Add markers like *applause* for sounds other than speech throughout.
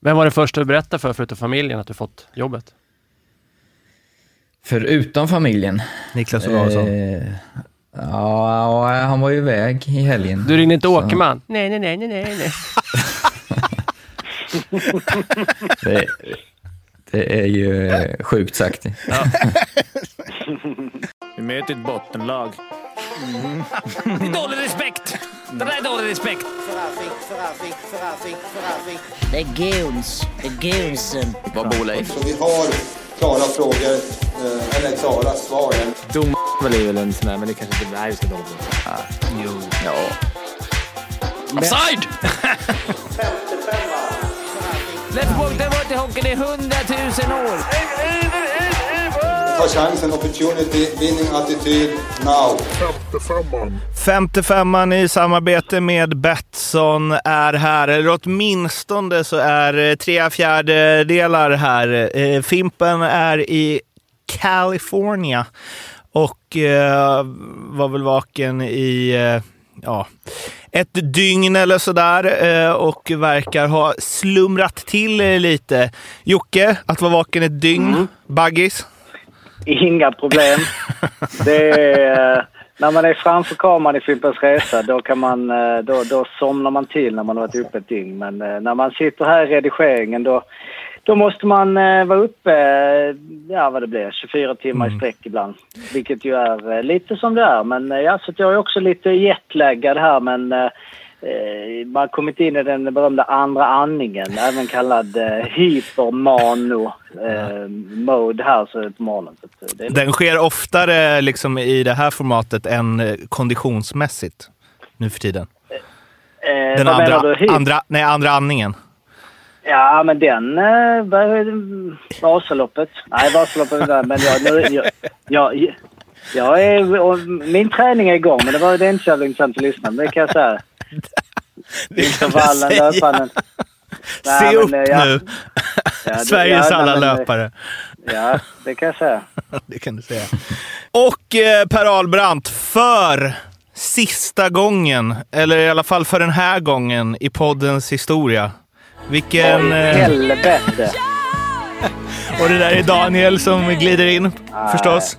Vem var det första du berättade för, förutom familjen, att du fått jobbet? Förutom familjen. Niklas Olausson. Eh, ja, han var ju iväg i helgen. Du ringde inte Så- Åkerman? Nej, nej, nej, nej, nej. nej. *laughs* Det, det är ju sjukt sagt. *laughs* Vi möter ett bottenlag. Det är *laughs* dålig respekt. Det där är dålig respekt. Det är goons. Det är goonsen. Vad bor Leif? Så vi har klara frågor, eh, eller klara svar. Dom är väl en sån där, men det kanske inte är just det. Jo. Ja. Offside! Let's walk, varit i hockeyn i hundratusen år. Ta chansen, opportunity, winning attityd, now. 55an i samarbete med Betsson är här, eller åtminstone så är eh, tre fjärdedelar här. Eh, Fimpen är i California och eh, var väl vaken i eh, ja, ett dygn eller sådär och verkar ha slumrat till lite. Jocke, att vara vaken ett dygn, baggis? Inga problem. *laughs* Det är, när man är framför kameran i Fimpens Resa då, kan man, eh, då, då somnar man till när man har varit uppe ett dygn. Men eh, när man sitter här i redigeringen då, då måste man eh, vara uppe, ja vad det blir, 24 timmar i sträck ibland. Vilket ju är lite som det är. Men ja, så jag är också lite jetlaggad här men man har kommit in i den berömda andra andningen, *laughs* även kallad eh, hypermano eh, mode här så på morgonen. Eh, Den sker oftare liksom i det här formatet än eh, konditionsmässigt nu för tiden. Eh, Den andra, du? Andra, nej, andra andningen. Ja, men den... Eh? Vasaloppet? Nej, Vasaloppet är men jag, nu, jag, jag, jag är, min träning är igång, men det, var, det är inte så jävla intressant att lyssna, men det kan jag säga. Det kan Intervallen, säga. Nej, Se men, upp eh, ja. nu! Ja, Sveriges ja, alla men, löpare. Ja, det kan jag säga. *laughs* Det kan du säga. Och eh, Per Ahlbrandt, för sista gången, eller i alla fall för den här gången i poddens historia. Vilken... Oj, Eh, helvete! *laughs* och det där är Daniel som glider in, förstås.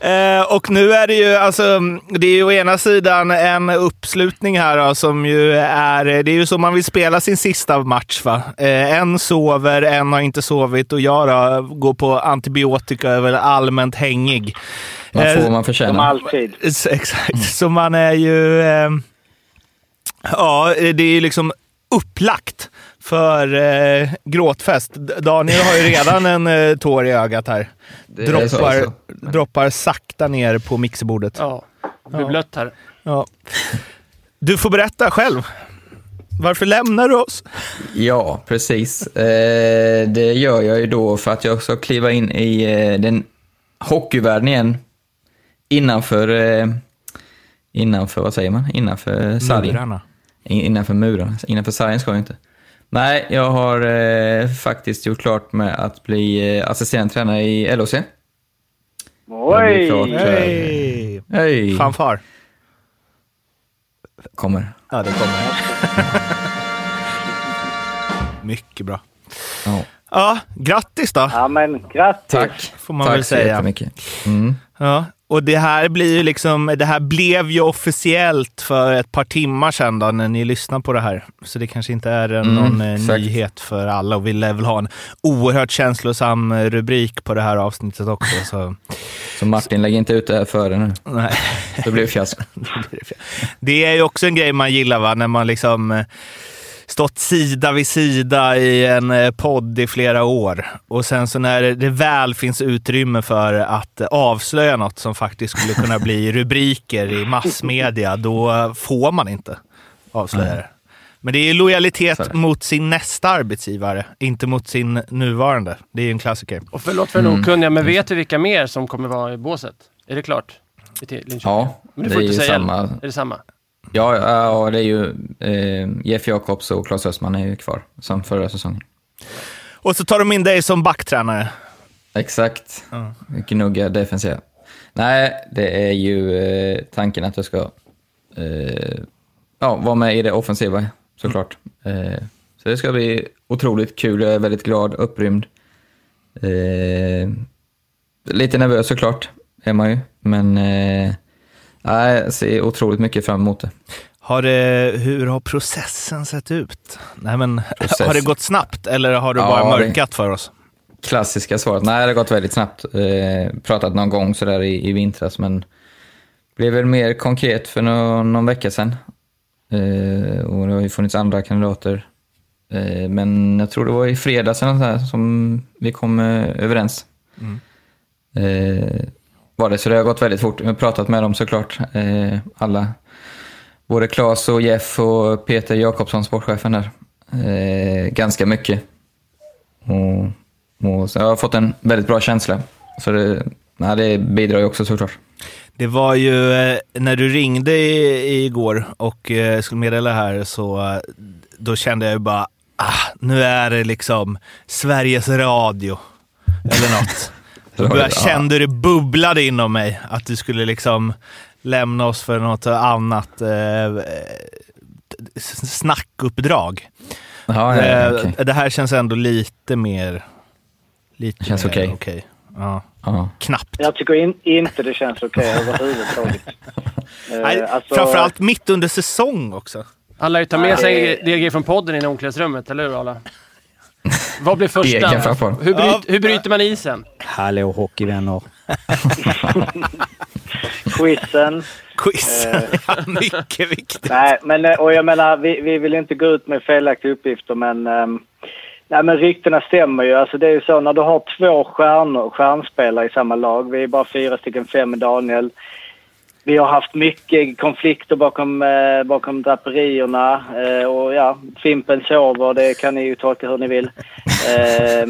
Eh, och nu är det ju, alltså, det är ju å ena sidan en uppslutning här då, som ju är, det är ju så man vill spela sin sista match va. Eh, en sover, en har inte sovit och jag då går på antibiotika och är väl allmänt hängig. Man får Eh, vad man Som förtjänar. alltid. Exakt, så man är ju... Eh, ja, det är ju liksom upplagt för eh, gråtfest. Daniel har ju redan en eh, tår i ögat här. Droppar, droppar sakta ner på mixerbordet. Ja, det blir blött här. Ja. Du får berätta själv. Varför lämnar du oss? Ja, precis. Eh, det gör jag ju då för att jag ska kliva in i eh, den hockeyvärlden igen. Innanför, eh, innanför, vad säger man? Innanför sargen. Murarna. In- Innanför murarna. Innanför sargen ska jag inte. Nej, jag har eh, faktiskt gjort klart med att bli eh, assisterande tränare i LHC. Oj! eh, Hej! Fanfar. Kommer. Ja, det kommer. *laughs* Mycket bra. Ja. Ja, grattis då, Ja, men grattis! Tack. får man Tack väl så säga. jättemycket. Mm. Ja, och det här blir ju liksom, det här blev ju officiellt för ett par timmar sedan då, när ni lyssnar på det här. Så det kanske inte är Mm, någon exakt. nyhet för alla och vi lär väl ha en oerhört känslosam eh, rubrik på det här avsnittet också. Så, Så Martin, lägg inte ut det här före nu. nej. Det *laughs* blir fiasko. Det är ju också en grej man gillar va, när man liksom eh, stått sida vid sida i en eh, podd i flera år och sen så när det väl finns utrymme för att eh, avslöja något som faktiskt skulle kunna bli *laughs* rubriker i massmedia, då får man inte avslöja det. Men det är lojalitet det. mot sin nästa arbetsgivare, inte mot sin nuvarande. Det är ju en klassiker. Och förlåt för den okunniga, men vet du vilka mer som kommer vara i båset? Är det klart? Ja, det får är inte ju säga samma. Är det samma? Ja, ja, ja, det är ju eh, Jeff Jakobs och Claes Östman är ju kvar som förra säsongen. Och så tar de in dig som backtränare. Exakt. Gnugga defensiva. Nej, det är ju eh, tanken att jag ska eh, ja, vara med i det offensiva såklart. Eh, så det ska bli otroligt kul. Jag är väldigt glad, upprymd. Eh, lite nervös såklart, är man ju. Men eh, jag ser otroligt mycket fram emot det. Har det, hur har processen sett ut? Nej, men, Process. Har det gått snabbt eller har du Ja, bara det- mörkat för oss? Klassiska svaret. Nej, det har gått väldigt snabbt. Eh, pratat någon gång sådär i, i vintras, men blev väl mer konkret för någon, någon vecka sedan. Eh, och det har ju funnits andra kandidater. Eh, men jag tror det var i fredags eller som vi kom eh, överens. Eh, var det, så det har gått väldigt fort. Jag har pratat med dem såklart. Eh, alla. Både Claes och Jeff och Peter Jakobsson, sportchefen där. Eh, ganska mycket. Och, och så jag har fått en väldigt bra känsla. Så det, nej, det bidrar ju också såklart. Det var ju eh, när du ringde i, igår och eh, skulle meddela här så eh, då kände jag ju bara ah, nu är det liksom Sveriges Radio eller något. *laughs* Då Ja. började- kände hur det bubblade inom mig att du skulle liksom lämna oss för något annat eh, eh, snackuppdrag. Ja, ja, Eh, ja, okej. Det här känns ändå lite mer... Lite Känns okej. Ja, ja. knappt. Jag tycker in, inte det känns okej överhuvudtaget. *laughs* Eh, Nej, alltså- Framförallt mitt under säsong också. Alla tar med sig DG från podden in i omklädningsrummet, eller hur alla? Vad blir första? Hur, bryt, hur bryter man isen? Hallå hockeyvänner. *laughs* Quizen. Quizen, *laughs* ja, mycket viktigt. Nej, men eh, och jag menar, vi, vi vill inte gå ut med felaktiga uppgifter, men... ehm, nej, men ryktena stämmer ju. Alltså det är ju så när du har två stjärnor, stjärnspelare i samma lag. Vi är bara fyra stycken, fem med Daniel. Vi har haft mycket konflikter bakom, eh, bakom draperierna. Eh, och ja, Fimpen sover, det kan ni ju tolka hur ni vill. Eh,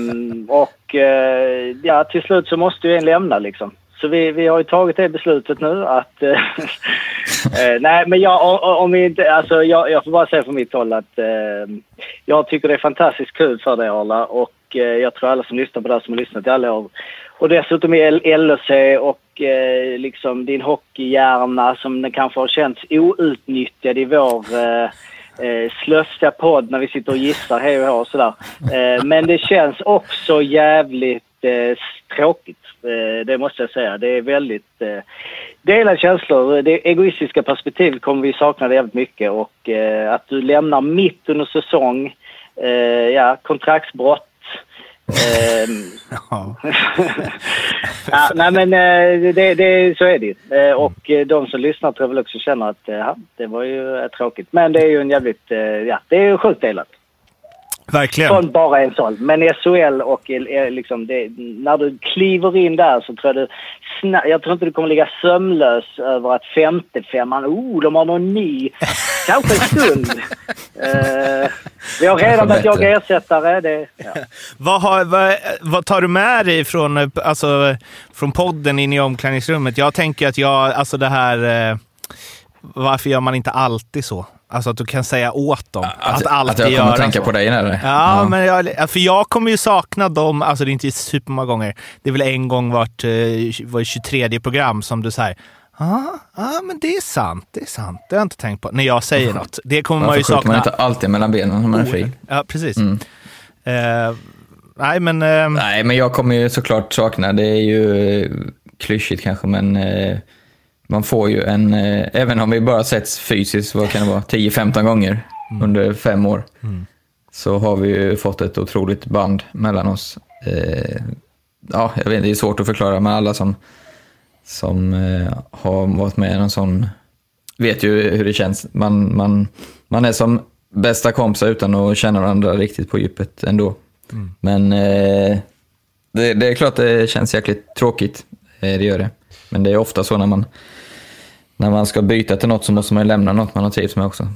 och eh, ja, till slut så måste ju en lämna liksom. Så vi, vi har ju tagit det beslutet nu att... Eh, *laughs* eh nej, men jag, om vi inte, alltså, jag, jag får bara säga från mitt håll att eh, jag tycker det är fantastiskt kul för dig Arla och eh, jag tror alla som lyssnar på det här som har lyssnat i alla år och dessutom är LHC och eh, liksom din hockeyhjärna som den kanske har känts outnyttjad i vår eh, eh, slösiga podd när vi sitter och gissar hej och hå och sådär. Eh, men det känns också jävligt eh, tråkigt. Eh, det måste jag säga. Det är väldigt eh, delade känslor. Det egoistiska perspektivet kommer vi sakna jävligt mycket och eh, att du lämnar mitt under säsong, eh, ja, kontraktsbrott. Ehm, *laughs* Ja. *laughs* ja, nej men eh, det, det, så är det ju. Eh, Och eh, de som lyssnar tror jag väl också känner att eh, ja, det var ju tråkigt. Men det är ju en jävligt, ja det är ju sjukt delat. Verkligen. Från bara en sån. Men SHL och liksom det, när du kliver in där så tror jag du... Jag tror inte du kommer ligga sömnlös över att femte femman, oh de har någon ny. Kanske en stund. *laughs* Eh, vi har redan börjat jaga ersättare. Det, ja. *laughs* Vad, har, vad, vad tar du med dig från, alltså, från podden in i omklädningsrummet? Jag tänker att jag, alltså det här... Eh, varför gör man inte alltid så? Alltså att du kan säga åt dem att, alltid att jag kommer göra att tänka så. på dig eller? Ja, men jag, för jag kommer ju sakna dem, alltså det är inte supermånga gånger. Det är väl en gång vart, eh, var 23 program som du säger Ja, ah, men det är sant, det är sant. Det har jag inte tänkt på. När jag säger något. Det kommer man Varför ju skjuter sakna. man inte alltid mellan benen när man är fri? Ja, precis. Mm. Eh, nej, men... eh, Nej, men jag kommer ju såklart sakna, det är ju klyschigt kanske, men eh, man får ju en, eh, även om vi bara setts fysiskt, vad kan det vara, 10-15 gånger under fem år, så har vi ju fått ett otroligt band mellan oss. Eh, ja, jag vet, det är svårt att förklara, men alla som, som eh, har varit med i en sån vet ju hur det känns. Man, man, man är som bästa kompisar utan att känna varandra riktigt på djupet ändå. Men eh, det, det är klart det känns jäkligt tråkigt, eh, det gör det. Men det är ofta så när man, när man ska byta till något så måste man ju lämna något man har trivts med också.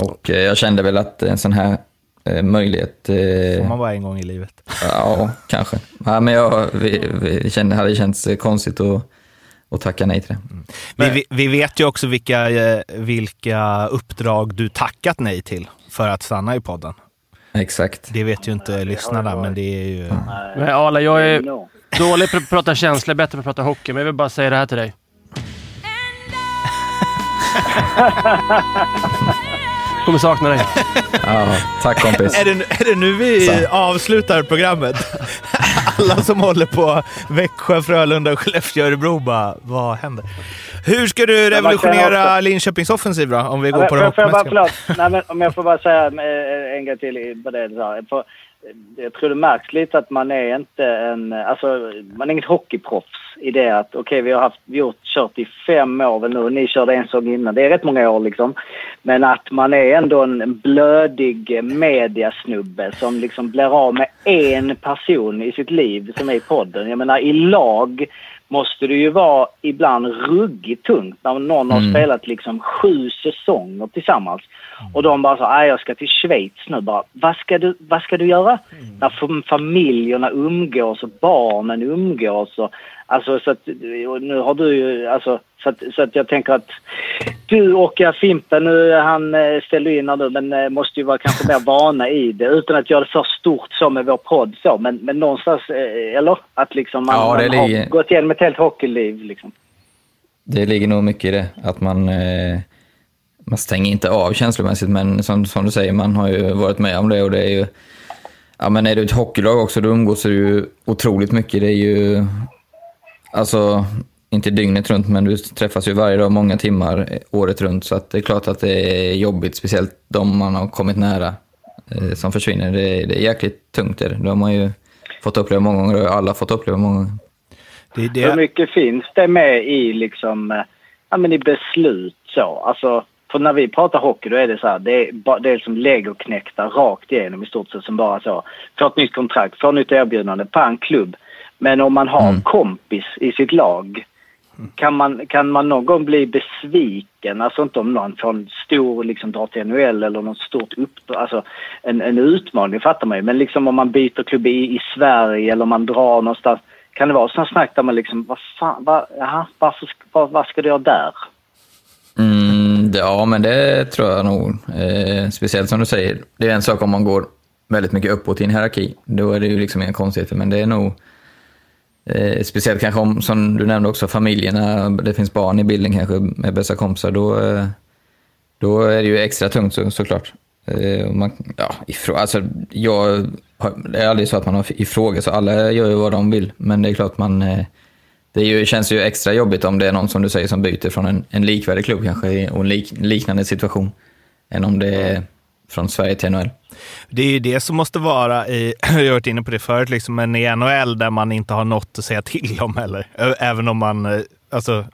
Och eh, jag kände väl att en sån här eh, möjlighet... får Eh, man bara en gång i livet. ja, kanske. Ja, men jag vi, vi kände, hade känts eh, konstigt att, att tacka nej till det. Vi, vi, vi vet ju också vilka, eh, vilka uppdrag du tackat nej till för att stanna i podden. Exakt. Det vet ju inte lyssnarna, men det är ju... Men Arla, jag är dålig på att prata känslor, bättre på att prata hockey. Men jag vill bara säga det här till dig. *laughs* Kommer sakna dig. Ja, tack kompis. Är det, är det nu vi Så. avslutar programmet? *laughs* Alla som håller på Växjö, Frölunda, Skellefteå, Örebro bara, vad händer? Hur ska du revolutionera också- Linköpings offensiv då? Om vi går Ja, på det hockeymässiga? Nej, men om jag får bara säga eh, en grej till på det du sa. Jag tror det märks lite att man är inte en... Alltså, man är inget hockeyproffs i det att okej, vi har haft, vi har kört i fem år väl nu och ni körde en säsong innan. Det är rätt många år liksom. Men att man är ändå en blödig mediasnubbe som liksom blir av med en person i sitt liv som är i podden. Jag menar i lag måste det ju vara ibland ruggigt tungt när någon har spelat liksom sju säsonger tillsammans. Och de bara så nej jag ska till Schweiz nu bara. Vad ska du, vad ska du göra? När fam- familjerna umgås och barnen umgås och Alltså så att, nu har du ju, alltså så att, så att jag tänker att du och Fimpen, nu han eh, ställde in här nu men eh, måste ju vara kanske mer vana i det utan att göra det för stort så med vår podd så men, men någonstans, eh, eller? Att liksom man, Ja, man har ligger- gått igenom ett helt hockeyliv liksom. Det ligger nog mycket i det, att man, eh, man stänger inte av känslomässigt, men som, som du säger, man har ju varit med om det och det är ju... Ja, men är du ett hockeylag också, då umgås du ju otroligt mycket. Det är ju... Alltså, inte dygnet runt, men du träffas ju varje dag, många timmar året runt. Så att det är klart att det är jobbigt, speciellt de man har kommit nära eh, som försvinner. Det, är- det är jäkligt tungt. Det. De har man ju fått uppleva många gånger och alla fått uppleva många gånger. Det, Hur det, mycket finns det med i liksom, eh, ja men i beslut så? Alltså, för när vi pratar hockey då är det så här, det är, det är som legoknäckta rakt igenom i stort sett som bara så. Får ett nytt kontrakt, får ett nytt erbjudande på en klubb. Men om man har kompis i sitt lag, kan man, kan man någon gång bli besviken? Alltså inte om någon får en stor, liksom drar till NHL eller något stort uppdrag, alltså en, en utmaning fattar man ju. Men liksom om man byter klubb i, i Sverige eller om man drar någonstans. Kan det vara sådana snack där man liksom, vad fan, va, aha, varför, vad, vad ska du göra där? Mm, ja, men det tror jag nog. Eh, speciellt som du säger, det är en sak om man går väldigt mycket uppåt i en hierarki. Då är det ju liksom inga konstigheter, men det är nog eh, speciellt kanske om, som du nämnde också, familjerna, det finns barn i bilden kanske med bästa kompisar, då, eh, då är det ju extra tungt så, såklart. Eh, man, ja, ifrå, alltså, jag, det är aldrig så att man har ifrågasatt, alla gör ju vad de vill, men det är klart man eh, det är ju, känns ju extra jobbigt om det är någon som du säger som byter från en, en likvärdig klubb kanske och en lik, liknande situation än om det är från Sverige till NHL. det är ju det som måste vara i, *clears throat* jag har varit inne på det förut, liksom, men i NHL där man inte har något att säga till om heller. Även om man, eh, alltså,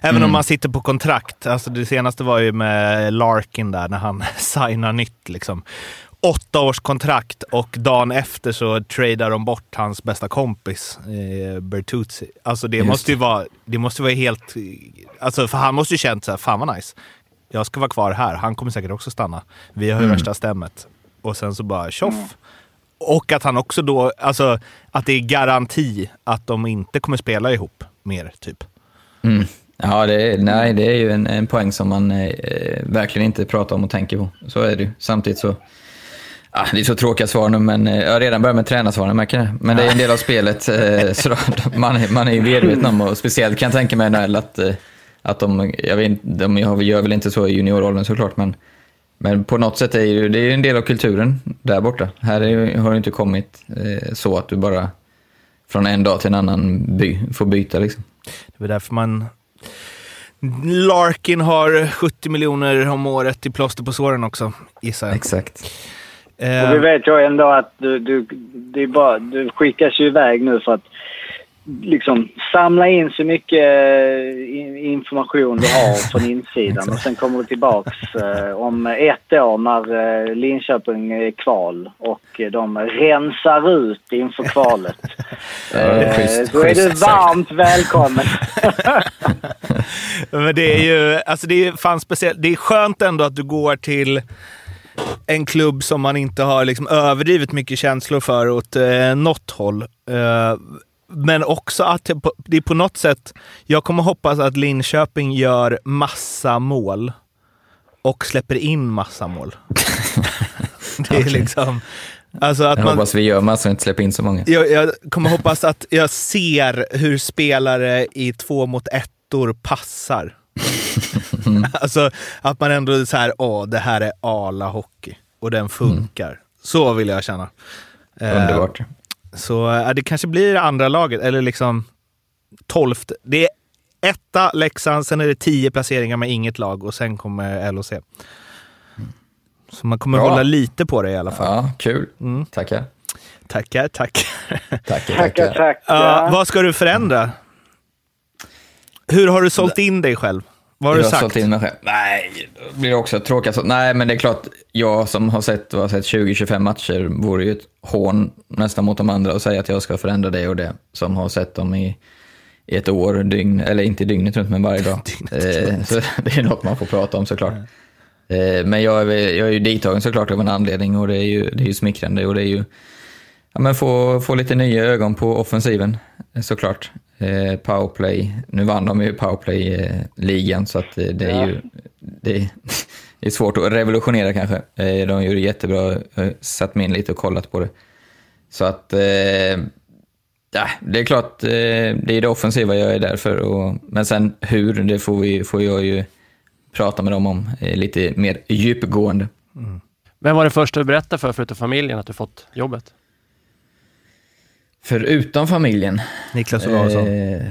även om man sitter på kontrakt. Alltså det senaste var ju med Larkin där när han *laughs* signar nytt. Liksom. Åtta års kontrakt och dagen efter så tradar de bort hans bästa kompis, eh, Bertuzzi. Alltså det Just måste ju vara, det måste vara helt, alltså för han måste ju känt så här, fan vad nice. Jag ska vara kvar här, han kommer säkert också stanna. Vi har ju värsta stämmet. Och sen så bara tjoff. Och att han också då, alltså att det är garanti att de inte kommer spela ihop mer, typ. Mm. Ja, det är, nej, det är ju en, en poäng som man eh, verkligen inte pratar om och tänker på. Så är det ju. Samtidigt så, ah, det är så tråkiga svar nu, men eh, jag har redan börjat med tränarsvaren, märker det. Men det är en del av spelet, eh, så då, man, är- man är ju medveten om, och speciellt kan jag tänka mig NHL, att, eh, att de, jag vet, inte- de gör väl inte så i juniorrollen såklart, men Men på något sätt är det ju det är ju en del av kulturen där borta. Här är, ju- har det inte kommit eh, så att du bara från en dag till en annan by, får byta. Liksom. Det är därför man... Larkin har 70 miljoner om året i plåster på såren också, gissar jag. Exakt. Eh, Och vi vet ju ändå att du, du, det är bara, du skickas ju iväg nu för att liksom samla in så mycket eh, in- information du har från insidan och sen kommer du tillbaks eh, om ett år när eh, Linköping är kval och de rensar ut inför kvalet. *laughs* schysst- Då är du sagt. varmt välkommen. *laughs* Men det är ju, alltså det är fan speciellt. Det är skönt ändå att du går till en klubb som man inte har liksom överdrivet mycket känslor för åt eh, något håll. Eh, men också att det är på något sätt, jag kommer hoppas att Linköping gör massa mål och släpper in massa mål. *laughs* det är liksom, alltså Jag man, hoppas vi gör massor och inte släpper in så många. jag, jag kommer hoppas att jag ser hur spelare i två mot ettor passar. *laughs* alltså att man ändå så här, åh, det här är ala hockey och den funkar. Så vill jag känna. Eh, Underbart. Så eh, det kanske blir andra laget, eller liksom tolfte. Det är etta Leksand, sen är det tio placeringar med inget lag och sen kommer LHC. Så man kommer Bra. hålla lite på det i alla fall. Ja, kul. Mm. Tackar. Tackar, tack. Tackar, Tackar, tackar. Ja, vad ska du förändra? Hur har du sålt in dig själv? Vad har jag du har sagt? in mig själv. Nej, det blir också tråkigt. Så- Nej, men det är klart, jag som har sett, har sett 20-25 matcher vore ju ett hån nästan mot de andra att säga att jag ska förändra det och det. Som har sett dem i, i ett år, dygn, eller inte dygnet runt, men varje dag. *laughs* eh, så *laughs* det är något man får prata om såklart. Eh, men jag är, jag är ju dittagen såklart av en anledning och det är ju, det är ju smickrande och det är ju Ja, men få, få lite nya ögon på offensiven eh, såklart. Eh, powerplay, nu vann de ju powerplay-ligan så att eh, det är ju det är, det är svårt att revolutionera kanske. Eh, de gjorde jättebra, jag har satt mig in lite och kollat på det. Så att, ja, det är klart, det är det offensiva jag är där för. Och, men sen hur, det får, vi, får jag ju prata med dem om lite mer djupgående. Vem var det första du berättade för, förutom familjen, att du fått jobbet? Förutom familjen. Niklas Olausson. Eh,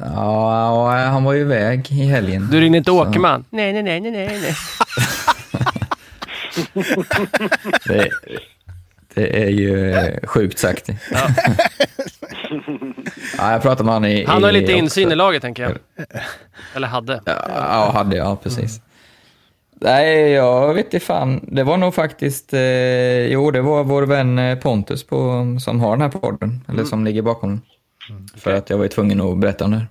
ja, han var ju iväg i helgen. Du ringde inte Så Åkerman? Nej, nej, nej, nej, nej, nej. *laughs* Det, det är ju eh, sjukt sagt. Ja. *laughs* jag pratade med honom i... Han har i lite insyn också. i laget, tänker jag. Eller hade. Ja, ja, hade jag, precis. Nej, jag vet inte fan. Det var nog faktiskt, eh, jo det var vår vän eh, Pontus på, som har den här podden, eller som ligger bakom den. För att jag var ju tvungen att berätta om det här.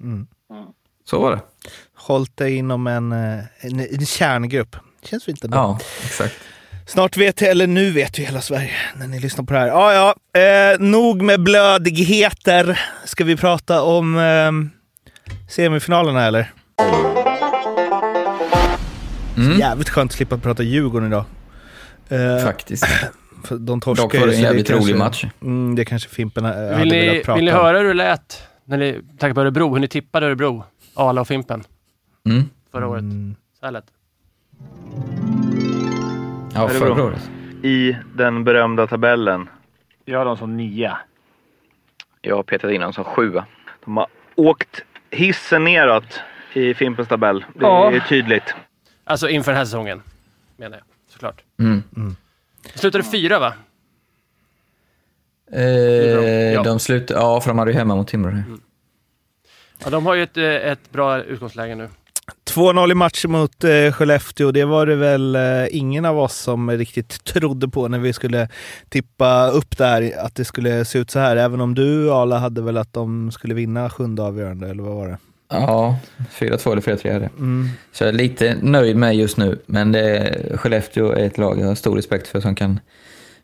Mm. Så var det. Hållt dig inom en, eh, en, en kärngrupp. Känns fint ändå. Ja, exakt. Snart vet, eller nu vet ju hela Sverige när ni lyssnar på det här. Ja, ja. Eh, nog med blödigheter. Ska vi prata om eh, semifinalerna eller? Mm. Jävligt skönt att slippa prata Djurgården idag. Eh, Faktiskt. *clears throat* de torskar Dock var det en jävligt rolig match. Mm, det kanske Fimpen hade Vill ni, velat prata vill ni höra hur det lät när ni, tack på Örebro, hur ni tippade Örebro, Ala och Fimpen Mm. förra året? Mm. Så här lät det. Ja, förra året. I den berömda tabellen. Jag har dem som nia. Jag har petat in honom som sjua. De har åkt hissen neråt i Fimpens tabell. Det Ja. är tydligt. Alltså inför den här säsongen, menar jag. Såklart. Mm. Det slutade fyra, va? Eh, Ja. De slutade, ja för de hade ju hemma mot Timrå. Ja, de har ju ett, eh, ett bra utgångsläge nu. 2-0 i matchen mot eh, Skellefteå. Det var det väl eh, ingen av oss som riktigt trodde på när vi skulle tippa upp där, att det skulle se ut så här. Även om du, Ala, hade väl att de skulle vinna sjunde avgörande, eller vad var det? Ja, 4-2 eller 4-3 är det. Mm. Så jag är lite nöjd med just nu. Men det, Skellefteå är ett lag jag har stor respekt för som kan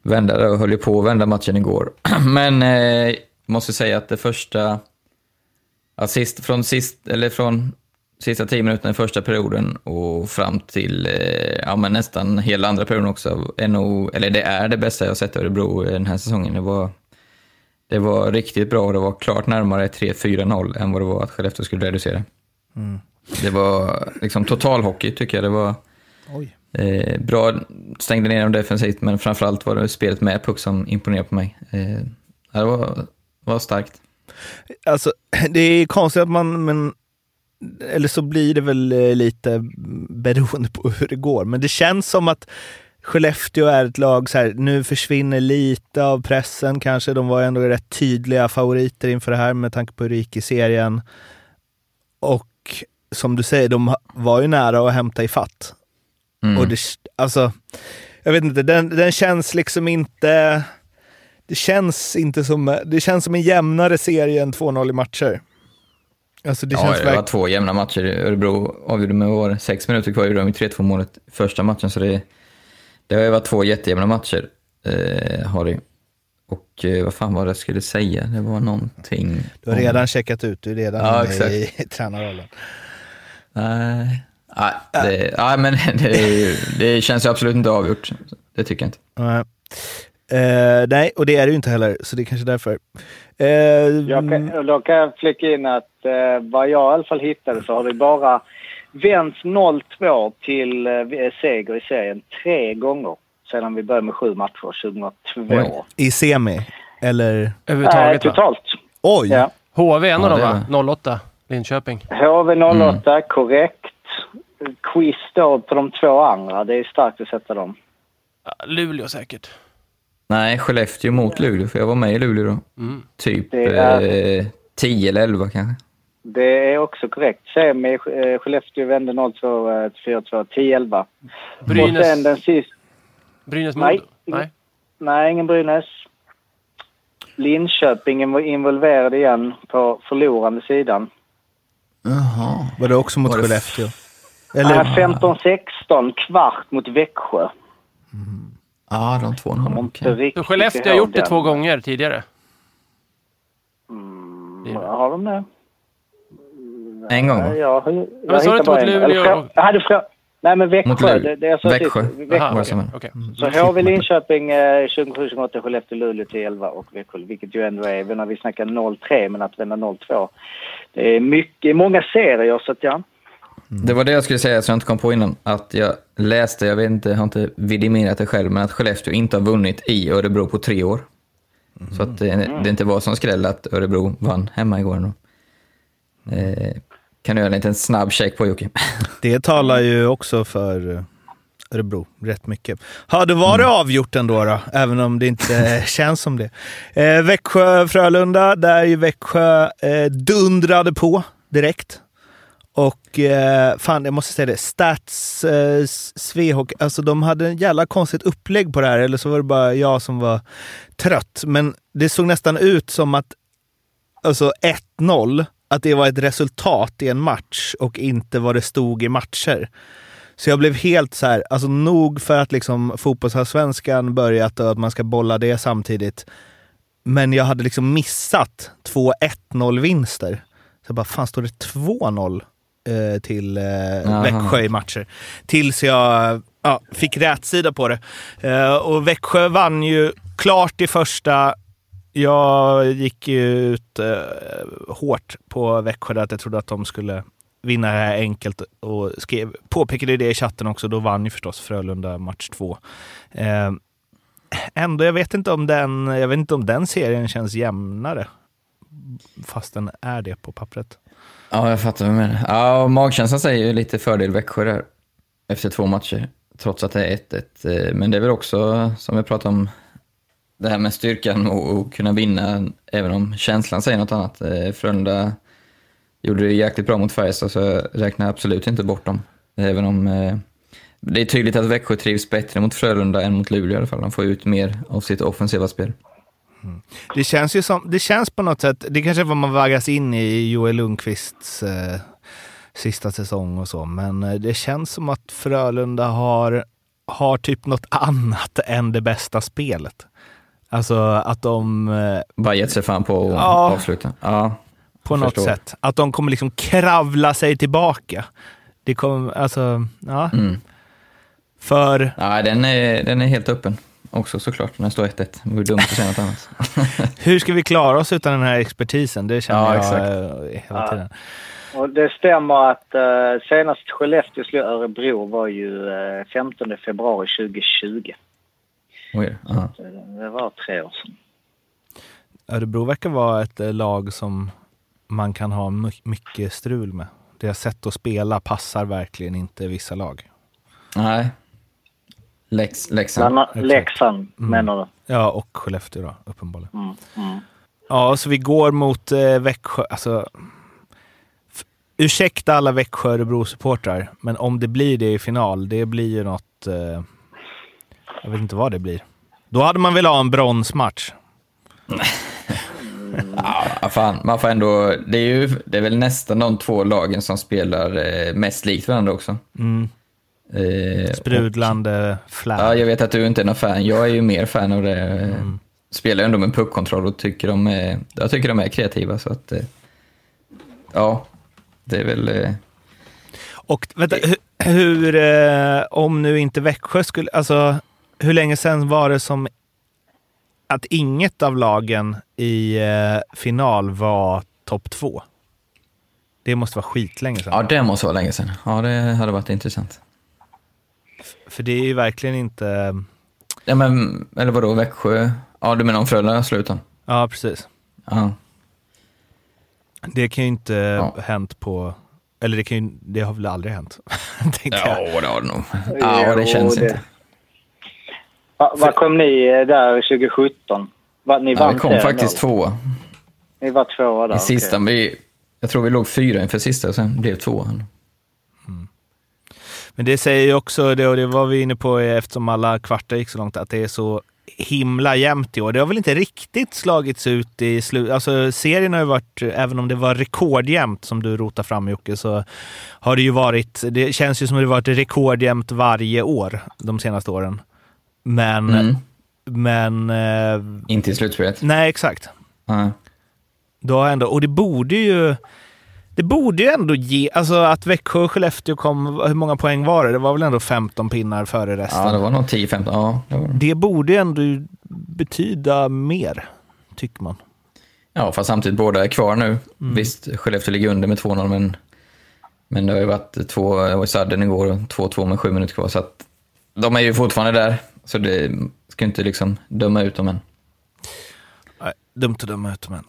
vända det och höll ju på att vända matchen igår. *clears throat* Men eh, måste säga att det första, ja, sist, från, sist, eller från sista tio minuterna i första perioden och fram till eh, ja, men nästan hela andra perioden också, är nog, eller det är det bästa jag har sett i Örebro den här säsongen. Det var, det var riktigt bra och det var klart närmare 3-4-0 än vad det var att Skellefteå skulle reducera. Det var liksom totalhockey tycker jag. Det var Oj. eh, bra, stängde ner dem defensivt, men framförallt var det spelet med puck som imponerade på mig. Eh, det var, var starkt. Alltså, *clears throat* det är konstigt att man, men, eller så blir det väl eh, lite beroende på hur det går. Men det känns som att Skellefteå är ett lag, så här, nu försvinner lite av pressen kanske. De var ändå rätt tydliga favoriter inför det här med tanke på hur det gick i serien. Och som du säger, de var ju nära att hämta i fatt. Mm. Och det, alltså, jag vet inte, den, den känns liksom inte... Det känns inte som... Det känns som en jämnare serie än 2-0 i matcher. Alltså det ja, känns det var två jämna matcher. Örebro avgjorde med var sex minuter kvar, gjorde de ju 3-2 målet första matchen, så det, det har ju varit två jättejämna matcher. Eh, har det. Och eh, vad fan var det jag skulle säga? Det var någonting... Du har om- redan checkat ut, du är redan Ja, inne exakt. i, *laughs* i tränarrollen. Nej, nej, det, nej men *laughs* det, är ju- det känns ju absolut inte avgjort. Det tycker jag inte. Nej. Eh, nej, och det är det ju inte heller, så det är kanske därför. Eh, Jag kan, då kan jag flika in att eh, vad jag i alla fall hittade så har det bara vänts 0-2 till eh, seger i serien tre gånger sedan vi började med sju matcher 2002. Oj. I semi, eller? Nej, Överhuvudtaget va? totalt. Oj! Ja. HV en av dem det är va? 08, Linköping. HV08, korrekt. Quiz då på de två andra. Det är starkt att sätta dem. Luleå säkert. Nej, Skellefteå mot Luleå, för jag var med i Luleå då. Mm. Typ är- eh, 10 eller 11 kanske. Det är också korrekt. Semi, eh, Skellefteå vände 0-2 till 4-2, 10-11. Och sen Brynäs, den sista... Brynäs Nej. Nej. Nej, ingen Brynäs. Linköping var involverad igen på förlorande sidan. Jaha. Var det också mot Var det- Skellefteå? Eller... Eller? 15-16, kvart mot Växjö. Ja, de två okej. riktigt Så Skellefteå har gjort det den. två gånger tidigare. Mm, har de det? En gång va? jag, jag, Men sa du inte bara mot en. Luleå Eller Jag hade frå... Nej, men Växjö. Mot Luleå. Det, det jag sa Växjö. Aha, Växjö. Som är. okej. Så HV Linköping eh, 2007-2008, Skellefteå Luleå till 11 och Växjö, vilket ju ändå är, när vi snackar 0-3, men att vända 0-2. Det är mycket, många serier, så att ja. Det var det jag skulle säga som jag inte kom på innan. Att jag läste, jag vet inte, jag har inte vidimerat det själv, men att Skellefteå inte har vunnit i Örebro på tre år. Så att det, det inte var som skräll att Örebro vann hemma igår. Eh, kan du göra en liten snabb check på Jocke? *laughs* Det talar ju också för eh, Örebro rätt mycket. Ja, då var det avgjort ändå, då, även om det inte *laughs* känns som det. Eh, Växjö-Frölunda, där ju Växjö eh, dundrade på direkt. Och eh, fan, jag måste säga det, Stats, eh, Svehok, alltså de hade en jävla konstigt upplägg på det här, eller så var det bara jag som var trött. Men det såg nästan ut som att alltså 1-0, att det var ett resultat i en match och inte vad det stod i matcher. Så jag blev helt så här, alltså nog för att liksom fotbollsallsvenskan börjat och att man ska bolla det samtidigt. Men jag hade liksom missat två 1-0 vinster. Så jag bara, fan står det 2-0 eh, till eh, Aha. Växjö i matcher? Tills jag ja, fick rätsida på det. Eh, och Växjö vann ju klart i första. Jag gick ut eh, hårt på Växjö där att jag trodde att de skulle vinna det här enkelt och skrev, påpekade det i chatten också. Då vann ju förstås Frölunda match två. Eh, ändå, jag vet, inte om den, jag vet inte om den serien känns jämnare. Fast den är det på pappret. Ja, jag fattar vad du menar. Ja, magkänslan säger ju lite fördel Växjö där. Efter två matcher, trots att det är 1-1. Eh, men det är väl också, som vi pratade om, det här med styrkan och, och kunna vinna, även om känslan säger något annat. Eh, Frölunda gjorde det jäkligt bra mot Färjestad, så jag räknar absolut inte bort dem. Även om eh, det är tydligt att Växjö trivs bättre mot Frölunda än mot Luleå i alla fall. De får ut mer av sitt offensiva spel. Mm. Det känns ju som, det känns på något sätt, det kanske är vad man vaggas in i Joel Lundqvists eh, sista säsong och så, men eh, det känns som att Frölunda har, har typ något annat än det bästa spelet. Alltså att de eh, Bara gett sig fan på att Ja. avsluta. Ja, på något förstår. sätt, att de kommer liksom kravla sig tillbaka. Det kommer, alltså, ja. Mm. För Ja, den är, den är helt öppen också såklart när det står 1-1. Det vore dumt att säga något annat. *laughs* hur ska vi klara oss utan den här expertisen? Det känner Ja, jag exakt. eh, hela Ja. tiden. Och det stämmer att eh, senast Skellefteå slog Örebro var ju eh, 15 februari 2020. Oj. Så Det var tre år sedan. Örebro verkar vara ett eh, lag som man kan ha my- mycket strul med. Deras sätt att spela passar verkligen inte vissa lag. Nej. Lex, Bland Leksand. exakt. Leksand menar du? Ja, och Skellefteå då, uppenbarligen. Mm, mm. Ja, så vi går mot eh, Växjö. Alltså, ursäkta alla Växjö-Örebro-supportrar, men om det blir det i final, det blir ju något... Eh, jag vet inte vad det blir. Då hade man velat ha en bronsmatch. *laughs* Ja, fan, man får ändå, det, är ju, det är väl nästan de två lagen som spelar eh, mest likt varandra också. Mm. Eh, Sprudlande flärd. Ja, jag vet att du inte är någon fan. Jag är ju mer fan av det. Mm. Spelar ändå med puckkontroll och tycker de är, jag tycker de är kreativa. Så att, eh, ja, det är väl... eh, Och vänta, hur, hur om nu inte Växjö skulle, alltså hur länge sedan var det som att inget av lagen i eh, final var topp två. Det måste vara skitlänge sedan. Ja, det måste vara länge sedan. Ja, det hade varit intressant. För det är ju verkligen inte... Ja, men, eller vadå, Växjö? Ja, du menar om Frölunda slutade? Ja, precis. Ja. Det kan ju inte Ja. hänt på... Eller det, kan ju, det har väl aldrig hänt, *laughs* jag. Ja, det har det nog. Ja, det känns Jo, inte. Va- Vad kom ni eh, där 2017? Va, ni Ja, vi kom faktiskt då? tvåa. Ni var tvåa där? I sista, okej. vi, jag tror vi låg fyra inför sista och sen blev tvåan. Men det säger ju också, det, och det var vi inne på eftersom alla kvartar gick så långt, att det är så himla jämnt i år. Det har väl inte riktigt slagits ut i slut. Alltså serien har ju varit, även om det var rekordjämnt som du rotar fram Jocke, så har det ju varit, det känns ju som att det varit rekordjämnt varje år de senaste åren. Men, Mm. men, eh, Inte i slutspelet. nej exakt. Ja. Då har ändå, och det borde ju det borde ju ändå ge, alltså att Växjö och Skellefteå kom, hur många poäng var det? Det var väl ändå 15 pinnar före resten. ja, det var nog 10-15. Ja, det var det. Borde ju ändå betyda mer, tycker man. ja, fast samtidigt båda är kvar nu. Visst, Skellefteå ligger under med 2-0, men, men det har ju varit två, jag var i sadden igår och 2-2 med sju minuter kvar, så att de är ju fortfarande där. Så det ska inte liksom döma ut dem än. Nej, dumt att döma ut dem än.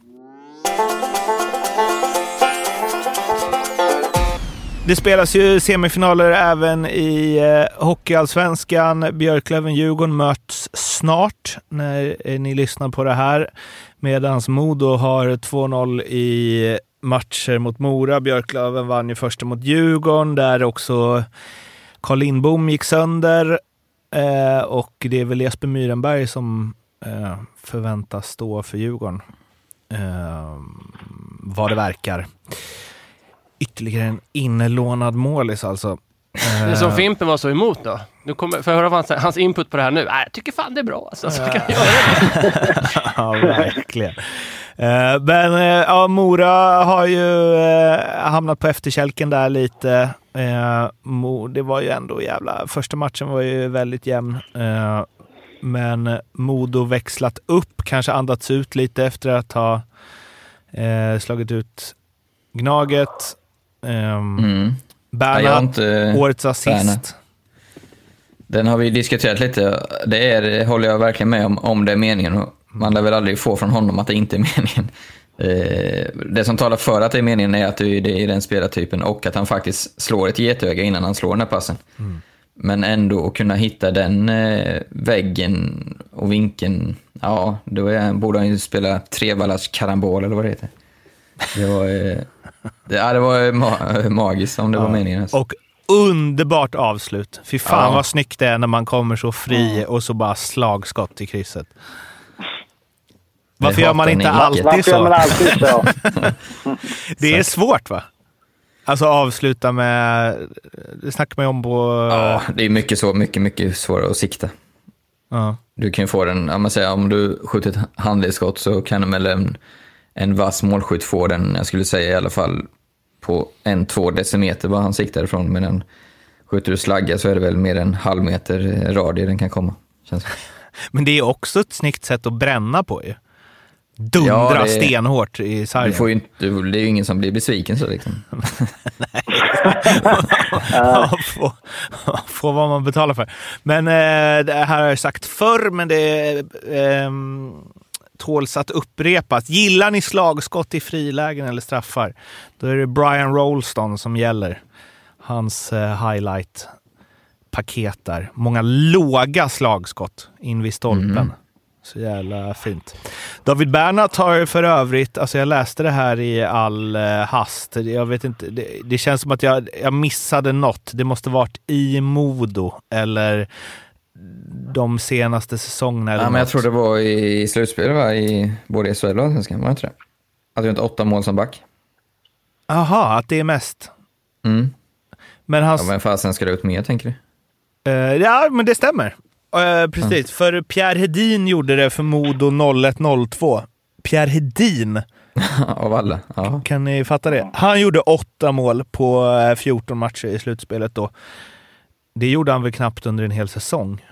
Det spelas ju semifinaler även i eh, Hockeyallsvenskan. Björklöven-Djurgården möts snart när eh, ni lyssnar på det här. Medan Modo har 2-0 i matcher mot Mora. Björklöven vann ju första mot Djurgården där också Carl Lindbom gick sönder. Eh, och det är väl Jesper Myrenberg som eh, förväntas stå för Djurgården. Eh, vad det verkar. Ytterligare en inlånad målis alltså. Eh, Det som Fimpen var så emot då. Nu kommer, får jag höra hans, hans input på det här nu? Nej, jag tycker fan det är bra alltså. Så kan jag göra det. *laughs* ja, verkligen. Eh, men eh, ja, Mora har ju eh, hamnat på efterkälken där lite. Eh, Mo, det var ju ändå jävla... Första matchen var ju väldigt jämn. Eh, men Modo växlat upp, kanske andats ut lite efter att ha eh, slagit ut Gnaget. Um, Mm. Bernhard, inte... årets assist. Bernhard. Den har vi diskuterat lite. Det, är, det håller jag verkligen med om, om det är meningen. Man lär väl aldrig få från honom att det inte är meningen. Eh, Det som talar för att det är meningen är att det är den spelartypen och att han faktiskt slår ett getöga innan han slår den här passen. Men ändå att kunna hitta den eh, väggen och vinkeln, ja, då är, borde han ju spela trevallars karambol eller vad det heter. Det var, eh, det, ja, det var ma- magiskt om det var meningen. Alltså. Och underbart avslut. Fy fan Ja. vad snyggt det är när man kommer så fri och så bara slagskott i krysset. Varför gör man inte alltid Varför gör man så? alltid så? *laughs* Det är svårt va? Alltså avsluta med... Det snackar man ju om på... Ja, det är mycket, så, mycket, mycket svårare att sikta. Ja. Du kan ju få den, om man säger om du skjuter ett handledsskott så kan väl en, en vass målskytt få den, jag skulle säga i alla fall på en, två decimeter vad han siktar ifrån. Men en, skjuter du slagga så är det väl mer än halv meter radie den kan komma. Känns. *laughs* Men det är också ett snyggt sätt att bränna på ju. Dundra Ja, det- stenhårt i Du sargen. får ju inte, det är ju ingen som blir besviken så liksom. *laughs* *laughs* Ja, få, få vad man betalar för. Men eh, det här har jag sagt förr, men det eh, tåls att upprepas. Gillar ni slagskott i frilägen eller straffar? Då är det Brian Rolston som gäller. Hans eh, highlight-paket där. Många låga slagskott in vid stolpen. Så jävla fint. David Bernhardt har för övrigt, alltså jag läste det här i all eh, hast. Jag vet inte, det, det känns som att jag, jag missade något. Det måste varit i Modo eller de senaste säsongerna. Ja, men jag tror det var i slutspelet va? I både SHL och Allsvenskan, var det inte det? Att du inte åtta mål som back. Aha, att det är mest. Mm. Men hans... Ja, vem fasen ska det ut mer tänker du? Eh, ja, men det stämmer. Eh, precis, för Pierre Hedin gjorde det för Modo 01-02. Pierre Hedin, *laughs* Av alla? Ja. kan ni fatta det? Han gjorde åtta mål på eh, 14 matcher i slutspelet då. Det gjorde han väl knappt under en hel säsong.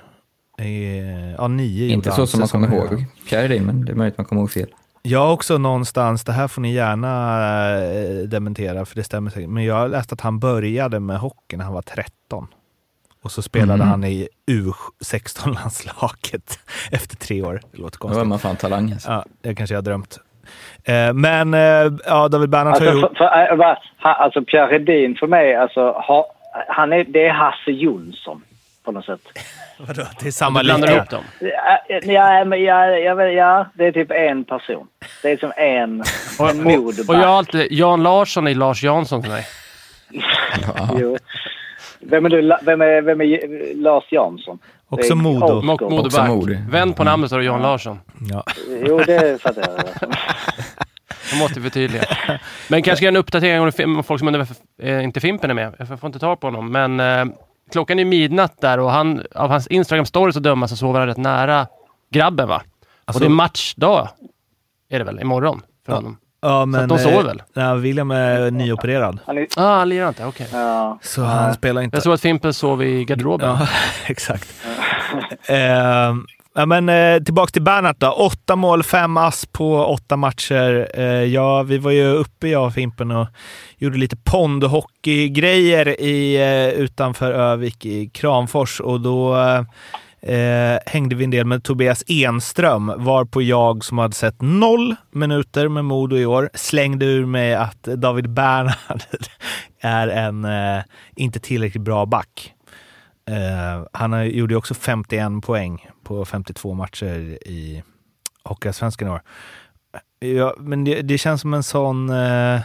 Eh, ja, nio Inte så som man kommer ihåg Carey, men det är möjligt man kommer ihåg fel. Jag har också någonstans, det här får ni gärna eh, dementera för det stämmer säkert, men jag har läst att han började med hockey när han var 13. Och så spelade Mhm. han i U16-landslaget *laughs* efter tre år. Det låter Då var konstigt. man fan talang alltså. Ja, det kanske jag har drömt. Eh, men ja, David Bernhardt har Alltså, gjort... för, för, alltså Pierre Hedin för mig, alltså, ha, han är, det är Hasse Jonsson på något sätt. *laughs* Vadå? Det är samma Du blandar lika. ihop dem. Ja, ja, men ja, jag vet- ja, det är typ en person. Det är som en, Och, *laughs* en och, och jag har alltid, Jan Larsson är Lars Jansson för mig. *laughs* Jo. Vem är, du, vem är, vem är Lars Jansson? Också Modo. Mode. Vänd på namnet så har du Jan Larsson. Ja. Jo, det fattar jag. Jag måste förtydliga. *laughs* Men kanske en uppdatering om folk som undrar varför eh, inte Fimpen är med. Jag får inte tag på honom. Men eh, klockan är midnatt där och han, av hans Instagram-stories att döma så sover han rätt nära grabben va? Alltså- och det är matchdag. Är det väl? Imorgon för honom. Ja, men, de sover eh, väl? Ja, William är nyopererad. Han är, Ah, han lirar inte. Okej. ja. Så han spelar inte. Jag såg att Fimpen sov i garderoben. Ja, *laughs* exakt. *laughs* eh, ja, men, eh, tillbaka till Bernhardt då. Åtta mål, fem ass på åtta matcher. Eh, ja, vi var ju uppe, jag och Fimpen, och gjorde lite pondhockeygrejer i, eh, utanför Övik i Kramfors och då eh, eh hängde vi en del med Tobias Enström, varpå jag som hade sett noll minuter med Modo i år slängde ur mig att David Bernhard *laughs* är en eh, inte tillräckligt bra back. Eh, han gjorde också 51 poäng på 52 matcher i Hockeyallsvenskan i år. Ja, men det, det känns som en sån, eh,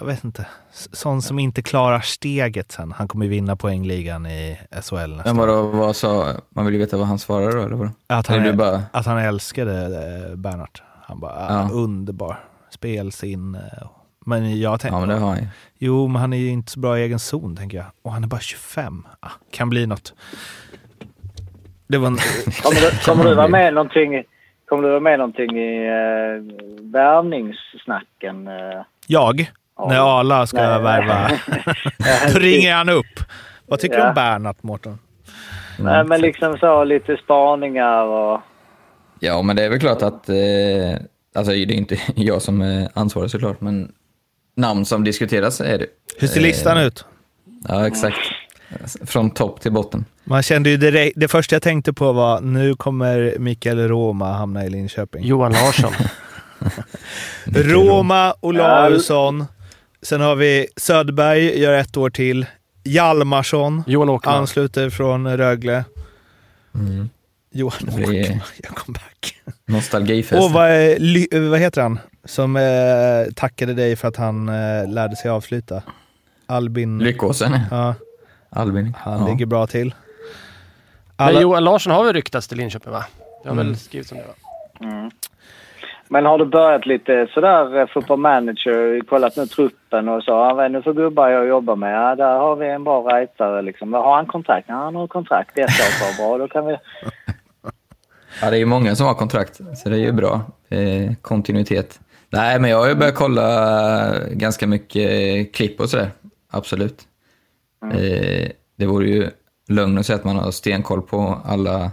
jag vet inte, sån som inte klarar steget sen. Han kommer vinna poängligan i SHL nästa Men vadå, vad sa, man vill ju veta vad han svarade då, eller vadå? Att han, Eller bara, att han älskade eh, Bernhardt. Han bara, ah, Ja. underbar. Spelsinne. Men jag tänkte, ja men det har han jo men han är ju inte så bra i egen zon tänker jag. Och han är bara 25. Ah, kan bli något. Det var en, *laughs* Kommer, du, kommer du vara med någonting, kommer du vara med någonting i eh, värvningssnacken? Eh? jag, när Arla ska Nej. värva. *laughs* Då ringer han upp. Vad tycker du Ja. om Bernhardt, Mårten? Nej, men liksom så lite spaningar och... Ja, men det är väl klart att, eh, alltså det är inte *laughs* jag som är ansvarig såklart, men namn som diskuteras är det. Hur ser listan ut? Ja, exakt. Från topp till botten. Man kände ju direkt, det första jag tänkte på var nu kommer Mikael Roma hamna i Linköping. Johan Larsson. *laughs* Roma, Olausson. Sen har vi Söderberg, gör ett år till. Hjalmarsson Johan ansluter från Rögle. Johan Det blir- Åkerman gör comeback. Nostalgifest. Och vad, vad heter han? Som eh, tackade dig för att han eh, lärde sig avsluta. Albin. Lyckåsen, Ja, Albin. han ja. ligger bra till. Men Alla, Johan Larsson har väl ryktats till Linköping va? Det har väl skrivits om det va? Men har du börjat lite sådär eh, fotboll manager, kollat nu truppen och så? Ja, vad är det nu för gubbar jag jobbar med? Ja, där har vi en bra rightare liksom. Har han kontrakt? Ja, han har kontrakt. Ett år kvar. Bra, då kan vi... Ja, det är ju många som har kontrakt, så det är ju bra. Eh, kontinuitet. Nej, men jag har ju börjat kolla ganska mycket klipp och sådär. Absolut. Eh, det vore ju lögn att säga att man har stenkoll på alla...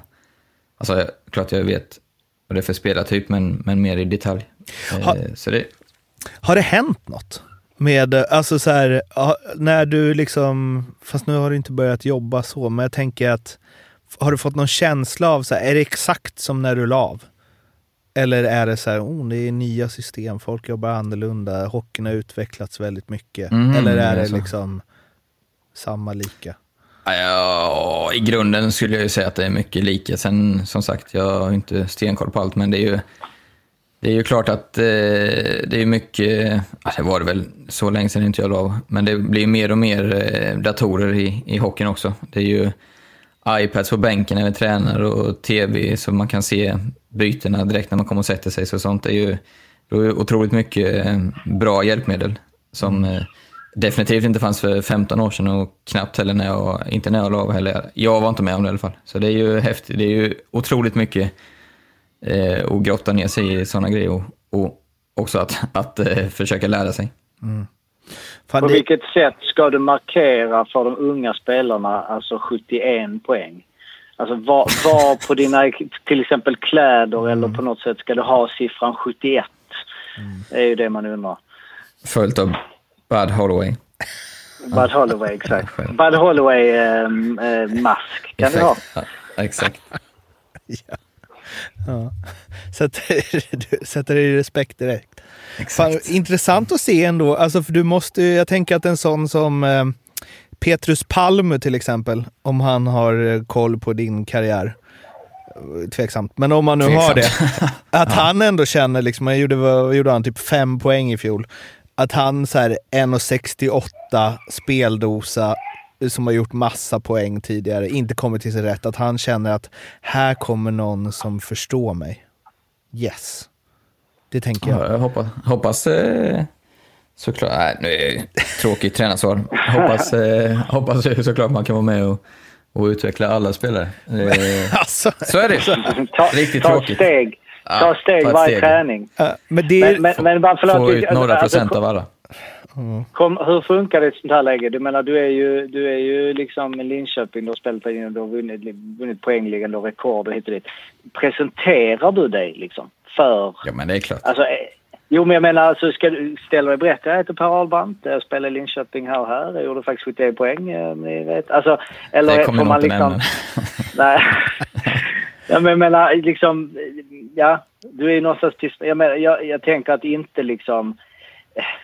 Alltså, jag- klart jag vet vad det är för spelartyp, men, men mer i detalj. Eh, Ha- så det, Har det hänt något? Med, eh, alltså så här, när du liksom, fast nu har du inte börjat jobba så, men jag tänker att har du fått någon känsla av, så här, är det exakt som när du la av? Eller är det så här, oh, det är nya system, folk jobbar annorlunda, hockeyn har utvecklats väldigt mycket. Mhm, Eller är är det så. liksom samma lika? Ja, i grunden skulle jag ju säga att det är mycket lika. Sen som sagt, jag har inte stenkoll på allt, men det är ju, det är ju klart att eh, det är mycket, ja, det var det väl så länge sedan inte jag la men det blir mer och mer eh, datorer i, i hockeyn också. Det är ju iPads på bänken när vi tränar och tv så man kan se bytena direkt när man kommer och sätter sig. Så sånt är ju, det är otroligt mycket eh, bra hjälpmedel som eh, definitivt inte fanns för 15 år sedan och knappt heller när jag, inte när jag la av heller. Jag var inte med om det i alla fall. Så det är ju häftigt. Det är ju otroligt mycket eh, att grotta ner sig i sådana grejer och, och också att, *laughs* att eh, försöka lära sig. Fan, På det, vilket sätt ska du markera för de unga spelarna, alltså 71 poäng? Alltså var på dina till exempel kläder eller på något sätt ska du ha siffran 71? Det är ju det man undrar. Följt av Bud Holloway. Bud Holloway, exakt. Bud Holloway-mask kan du ha. Effekt. Ja, exakt. *laughs* Sätter, du sätter det i respekt direkt. Fan, exakt. intressant att se ändå. Alltså, för du måste, ju- jag tänker att en sån som eh, Petrus Palme till exempel, om han har eh, koll på din karriär. eh, Tveksamt. Men om man nu har det. Tveksamt. *laughs* Att han ändå känner, liksom, han gjorde, vad gjorde han, typ fem poäng i fjol. Att han så här 1,68 speldosa som har gjort massa poäng tidigare, inte kommer till sin rätt. Att han känner att här kommer någon som förstår mig. Yes. Det tänker jag. Ja, jag hoppas, hoppas eh, såklart, nej nu är det tråkigt tränarsvar. Hoppas, eh, hoppas ju såklart man kan vara med och, och utveckla alla spelare. Eh, Alltså, så är det. Ta, Riktigt ta tråkigt. steg. Ja, Ta steg ta ett varje träning. äh, men det är... Men, men, men bara förlåt. Få ut några alltså, procent av alla. Kom, hur funkar det i ett sånt här läge? Du menar, du är ju, du är ju liksom i Linköping, du har spelat in och du har vunnit, vunnit poängligan, du har rekord och hit och dit. Presenterar du dig liksom för... Ja men det är klart. Alltså, jo, men jag menar, alltså, ska du ställa dig berätta. Jag heter Per Ahlbrandt, jag spelar i Linköping här och här. Jag gjorde faktiskt 71 poäng, eh, ni vet. Alltså, eller Det kommer man liksom... Nej. *laughs* ja, men jag menar liksom, ja, du är någonstans tyst. Jag, menar, jag, jag tänker att inte liksom,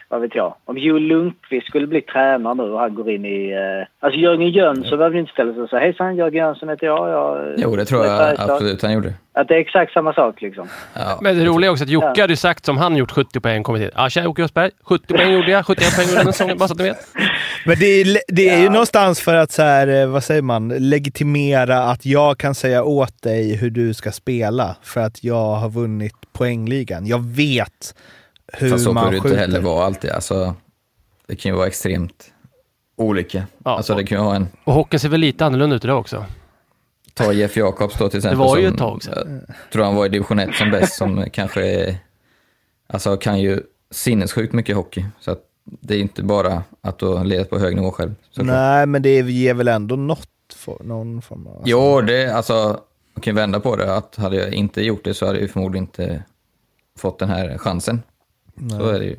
vad vet jag, om Joel Lundqvist skulle bli tränare nu och han går in i, eh, alltså Jörgen Jönsson behöver inte ställa sig och säga hejsan Jörgen Jönsson heter jag. jag Jo det tror jag jag absolut han gjorde. Att det är exakt samma sak liksom. Ja. Men det roliga är också att Jocke hade ju sagt som han gjort 70 poäng kommit hit. Ja, tja Jocke Östberg. 70 poäng gjorde jag. 71 poäng gjorde jag den säsongen, bara så att ni vet. *laughs* Men det är, det är ju någonstans för att, så här, eh, vad säger man, legitimera att jag kan säga åt dig hur du ska spela för att jag har vunnit poängligan. Jag vet hur Fast så man det skjuter. inte heller vara alltid. Alltså, det kan ju vara extremt olika. Ja. Alltså det kan ju ha en, Och hockeyn ser väl lite annorlunda ut idag också. ta Jeff Jakobs då till exempel. var ju som, ett tag sedan. Jag tror han var i division 1 som bäst, som *laughs* kanske är, alltså kan ju sinnessjukt mycket hockey. Så att det är inte bara att du har ledat på hög nivå själv. såklart. Nej, men det ger väl ändå något, för, någon form av... Jo, det, alltså, man kan ju vända på det. Att hade jag inte gjort det så hade jag ju förmodligen inte fått den här chansen. Så är det ju.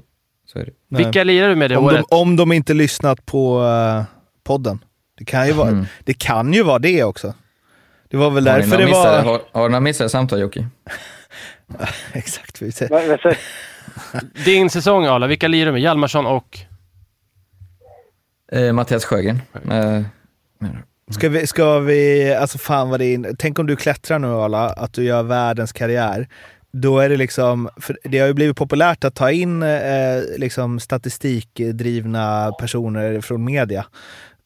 Så är det. Nej. Vilka lirar du med det om, året? de, om de inte lyssnat på eh, podden. Det kan, ju vara, Mm. det kan ju vara det också. Det var väl Har därför det var... missade, har, har du några missade samtal Jocke? *laughs* Exakt. Vi ser. *laughs* Din säsong Arla, vilka lirar du med? Hjalmarsson och... Eh, Mattias Sjögren. Eh, Ska vi, ska vi, alltså fan vad det är, tänk om du klättrar nu Arla, att du gör världens karriär. Då är det liksom, för det har ju blivit populärt att ta in eh, liksom statistikdrivna personer från media.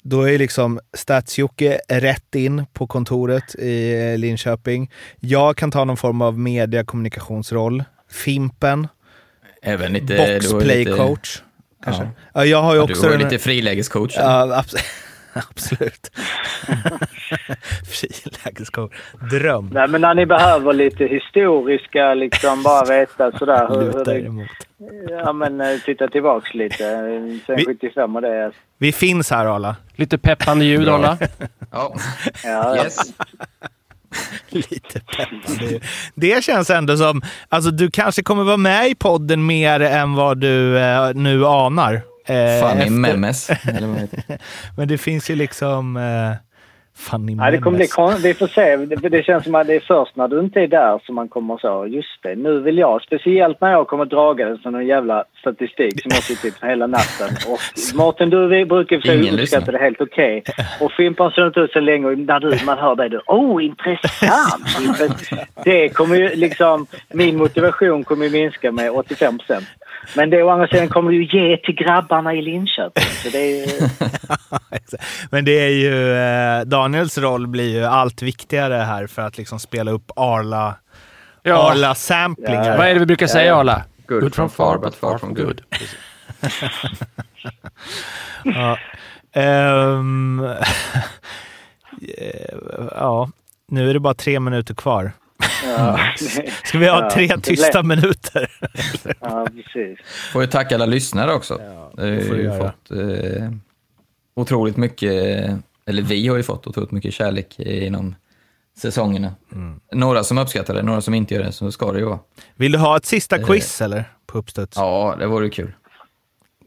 Då är liksom Stats-Jocke rätt in på kontoret i eh, Linköping. Jag kan ta någon form av mediekommunikationsroll. Fimpen, även lite... boxplay-coach. Ja. Ja, jag har ju Ja, du också... var ju lite frilägescoach. Ja, abs- *laughs* absolut. *laughs* *laughs* Frilägescoach. Dröm. Nej, men när ni behöver lite historiska, liksom bara veta sådär hur, hur det, emot. Ja, men eh, titta tillbaks lite. eh, Sen Vi- 75 och det. Vi finns här Arla. Lite peppande ljud. Arla. Ja. Ja, Yes. Lite peppande. Det känns ändå som, alltså du kanske kommer vara med i podden mer än vad du eh, nu anar. Eh, Funny efter- memes. *laughs* Men det finns ju liksom eh, funny Ja, det kommer bli Vi får se. Det, det känns som att det är först när du inte är där som man kommer så. Just det, nu vill jag. Speciellt när jag kommer dragandes med någon jävla statistik som jag suttit hela natten. Och Martin, du vi brukar för Ingen sig uppskatta det helt okej. Och Fimpan har inte ut så länge och när du, man hör dig då. Oh, intressant! Intressant. *laughs* Det kommer ju liksom... Min motivation kommer ju minska med 85 procent. Men det å andra sidan kommer du ju ge till grabbarna i Linköping. Så det är ju... *laughs* Men det är ju, eh, Daniels roll blir ju allt viktigare här för att liksom spela upp Arla, Ja. Arla-samplingar. Vad är det vi brukar säga Arla? Good from far, but far from good. *laughs* Ja. Eh, *laughs* ja, nu är det bara tre minuter kvar. Ja, Ska vi ha Ja, tre det tysta minuter? ja precis. Får ju tacka alla lyssnare också. det det får har du ju göra. fått eh, otroligt mycket, eller vi har ju fått otroligt mycket kärlek inom säsongerna. Mm. Några som uppskattar det, några som inte gör det, så ska det ju vara. Vill du ha ett sista quiz eller? På uppstuds? Ja, det vore kul.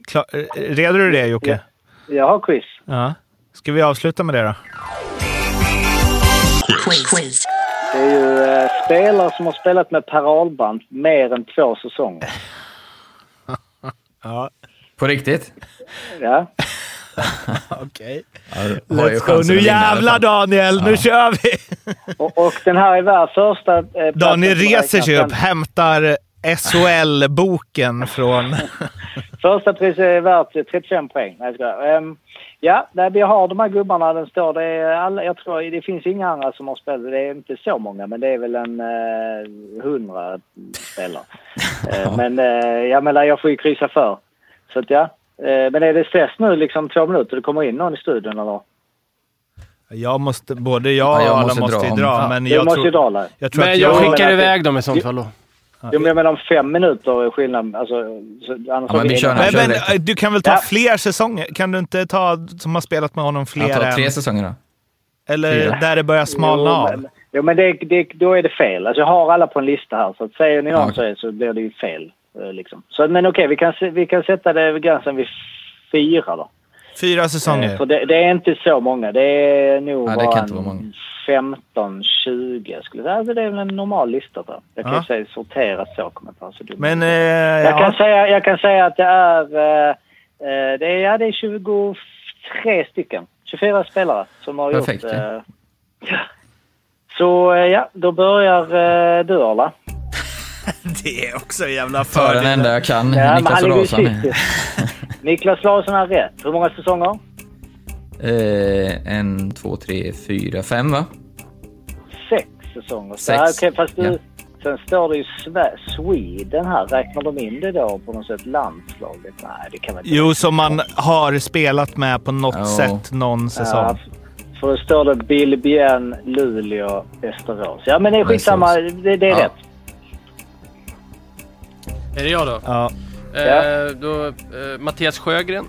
Klar, eh, redo du det Jocke? Jag har quiz. Ja. Ska vi avsluta med det då? Quiz. Det är ju eh, spelare som har spelat med Per Ahlbrand mer än två säsonger. *laughs* Ja. På riktigt? Ja. *laughs* Okej. Ju Let's go. Nu jävlar. Daniel, nu kör vi! *laughs* Och, och den här är värd första... Eh, Daniel reser sig upp, hämtar SHL-boken från... Första priset är värt 35 poäng. Nej, jag skojar. Ja, nej, vi har de här gubbarna. Den står, det, är alla, jag tror, det finns inga andra som har spelat. Det är inte så många, men det är väl en eh, hundra spelare. *laughs* Eh, men eh, jag menar, jag får ju kryssa för. Så att ja. Eh, men är det stress nu liksom två minuter? Det kommer in någon i studion eller? Jag måste, både jag Ja, och jag alla måste måste, dra ju om. dra, Ja. men jag måste ju tror, dra jag tror Men att jag jag... skickar iväg dem i sånt fall då. Jo, men jag menar om fem minuter är skillnad. Alltså, så, annars Ja, men vi kör Men, kör men eh, du kan väl ta Ja. fler säsonger? Kan du inte ta som har spelat med honom fler Jag tar än... tre säsonger då. Eller fyra. där det börjar smalna jo, av? Men, jo, men det, det, då är det fel. Alltså, jag har alla på en lista här. Så att säger ni någon Ja, okej. så, är, så blir det ju fel. eh, Liksom. Så, men okej, vi, kan, vi kan sätta det vid gränsen vid fyra då. Fyra Eh, säsonger? För det, det är inte så många. Det är nog Nej, det kan bara inte vara många. en 15, 20 jag skulle säga. Alltså, det är väl en normal lista. Där. Jag kan Ja. säga sortera så kommer jag så dumt. Men... Eh, jag, kan ja. säga, jag kan säga att det är, eh, eh, det är, ja, det är 23 stycken. 24 spelare som har Perfekt, gjort... ja. eh, *laughs* ja. Så eh, ja, då börjar eh, du Arla. *laughs* Det är också en jävla Tar den fördel. enda jag kan. Ja, Niklas sist. *laughs* Niklas Larsson har rätt. Hur många säsonger? Eh, en, två, tre, fyra, fem va? Sex säsonger. Så, Sex, ja, okej, fast du, ja. Sen står det ju Sve- Sweden här. Räknar de in det då på något sätt landslaget? Nej, det kan man inte. Jo, som man har spelat med på något Ja. sätt någon Ja, säsong. för då står det Billbjörn, Luleå, Västerås. Ja, men det är skitsamma. Det, det är Ja. rätt. Är det jag då? Ja. Eh, då eh, Mattias Sjögren.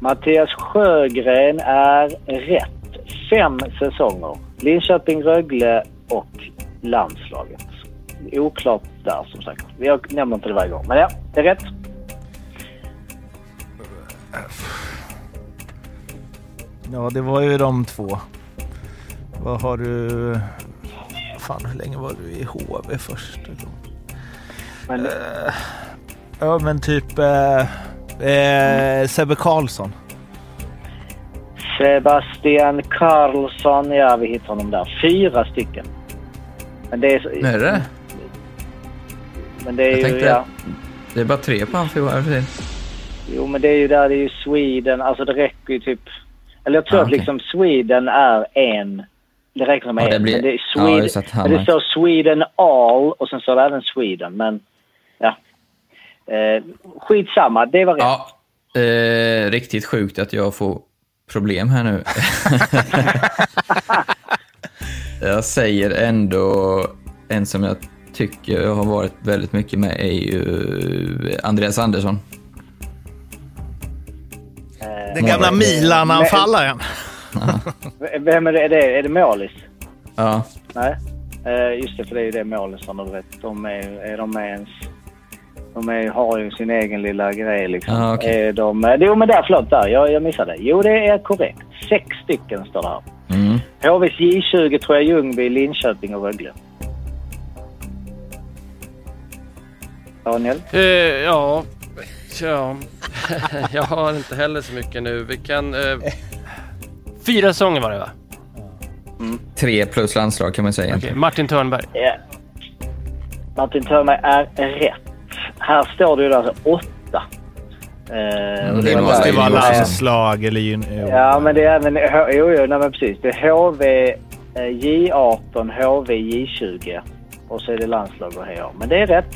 Mattias Sjögren är rätt. Fem säsonger. Linköping, Rögle och landslaget. Oklart där som sagt. Jag nämner inte det varje gång. Men ja, det är rätt. ja, det var ju de två. Vad har du... Fan, hur länge var du i HV först? Men Ja, men typ... Eh, eh, Sebbe Karlsson. Sebastian Karlsson, ja vi hittar honom där. Fyra stycken. Men det är, Är det men det är Jag ju... tänkte- Ja, Det är bara tre på det? jo, men det är ju där det är ju Sweden. Alltså det räcker ju typ... Eller jag tror Ah, att okej. liksom Sweden är en... Det räcker som Ja, en. det blir- men det är ja, Sweden. att han men det står Sweden all och sen står det även Sweden. Men ja. Eh, skitsamma, det var rätt. Ja, eh, riktigt sjukt att jag får problem här nu. *laughs* jag säger ändå en som jag tycker har varit väldigt mycket med är ju Andreas Andersson. Eh, Den gamla Milan-anfallaren. Vem är det? Är det, är det Målis? Ja, Nej. Eh, just det, för det är ju det målisarna, du vet. De är, är de med ens... De är, har ju sin egen lilla grej liksom. Ah, okej. Är de, eh, jo men där, förlåt, där. Jag, jag missade. Jo, det är korrekt. Sex stycken står det här. mm. HVs J20 tror jag Ljungby, Linköping och Rögle. Daniel? Eh, ja, ja. *laughs* jag har inte heller så mycket nu. Vi kan... Eh, fyra säsonger var det va? tre plus landslag kan man säga. Egentligen. Martin Törnberg. Ja. Martin Törnberg är rätt. Här står det ju alltså åtta. Eh, och det måste Det ju där- var vara landslag eller... jun- Ja, men det är även... Jo, jo, nej, men precis. Det är HV eh, J18, HV J20 och så är det landslag och HA. Men det är rätt.